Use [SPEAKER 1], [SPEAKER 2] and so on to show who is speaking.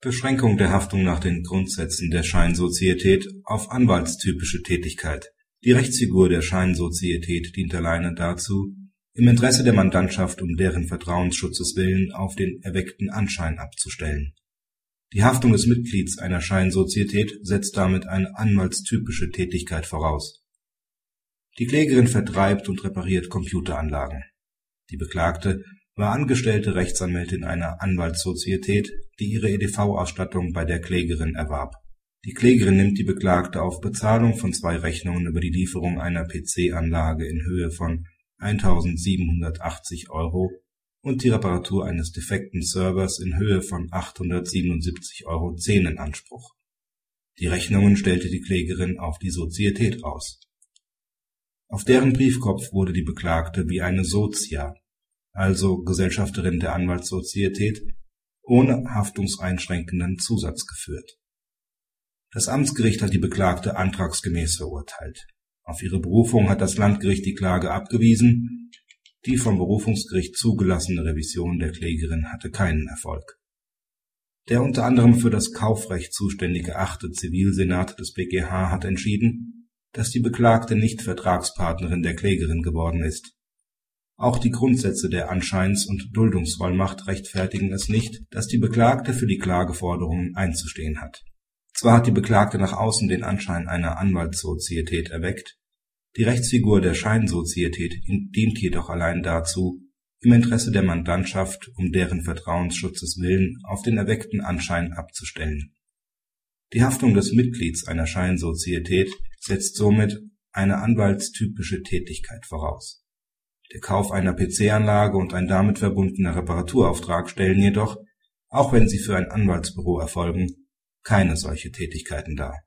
[SPEAKER 1] Beschränkung der Haftung nach den Grundsätzen der Scheinsozietät auf anwaltstypische Tätigkeit Die Rechtsfigur der Scheinsozietät dient alleine dazu, im Interesse der Mandantschaft um deren Vertrauensschutzes willen auf den erweckten Anschein abzustellen. Die Haftung des Mitglieds einer Scheinsozietät setzt damit eine anwaltstypische Tätigkeit voraus. Die Klägerin vertreibt und repariert Computeranlagen. Die Beklagte war angestellte Rechtsanwältin einer Anwaltssozietät, die ihre EDV-Ausstattung bei der Klägerin erwarb. Die Klägerin nimmt die Beklagte auf Bezahlung von zwei Rechnungen über die Lieferung einer PC-Anlage in Höhe von 1.780 Euro und die Reparatur eines defekten Servers in Höhe von 877,10 Euro in Anspruch. Die Rechnungen stellte die Klägerin auf die Sozietät aus. Auf deren Briefkopf wurde die Beklagte wie eine Sozia also Gesellschafterin der Anwaltssozietät, ohne haftungseinschränkenden Zusatz geführt. Das Amtsgericht hat die Beklagte antragsgemäß verurteilt. Auf ihre Berufung hat das Landgericht die Klage abgewiesen, die vom Berufungsgericht zugelassene Revision der Klägerin hatte keinen Erfolg. Der unter anderem für das Kaufrecht zuständige achte Zivilsenat des BGH hat entschieden, dass die Beklagte nicht Vertragspartnerin der Klägerin geworden ist auch die Grundsätze der Anscheins und Duldungsvollmacht rechtfertigen es nicht, dass die Beklagte für die Klageforderungen einzustehen hat. Zwar hat die Beklagte nach außen den Anschein einer Anwaltssozietät erweckt, die Rechtsfigur der Scheinsozietät dient jedoch allein dazu, im Interesse der Mandantschaft um deren Vertrauensschutzes willen auf den erweckten Anschein abzustellen. Die Haftung des Mitglieds einer Scheinsozietät setzt somit eine anwaltstypische Tätigkeit voraus der Kauf einer PC-Anlage und ein damit verbundener Reparaturauftrag stellen jedoch, auch wenn sie für ein Anwaltsbüro erfolgen, keine solche Tätigkeiten dar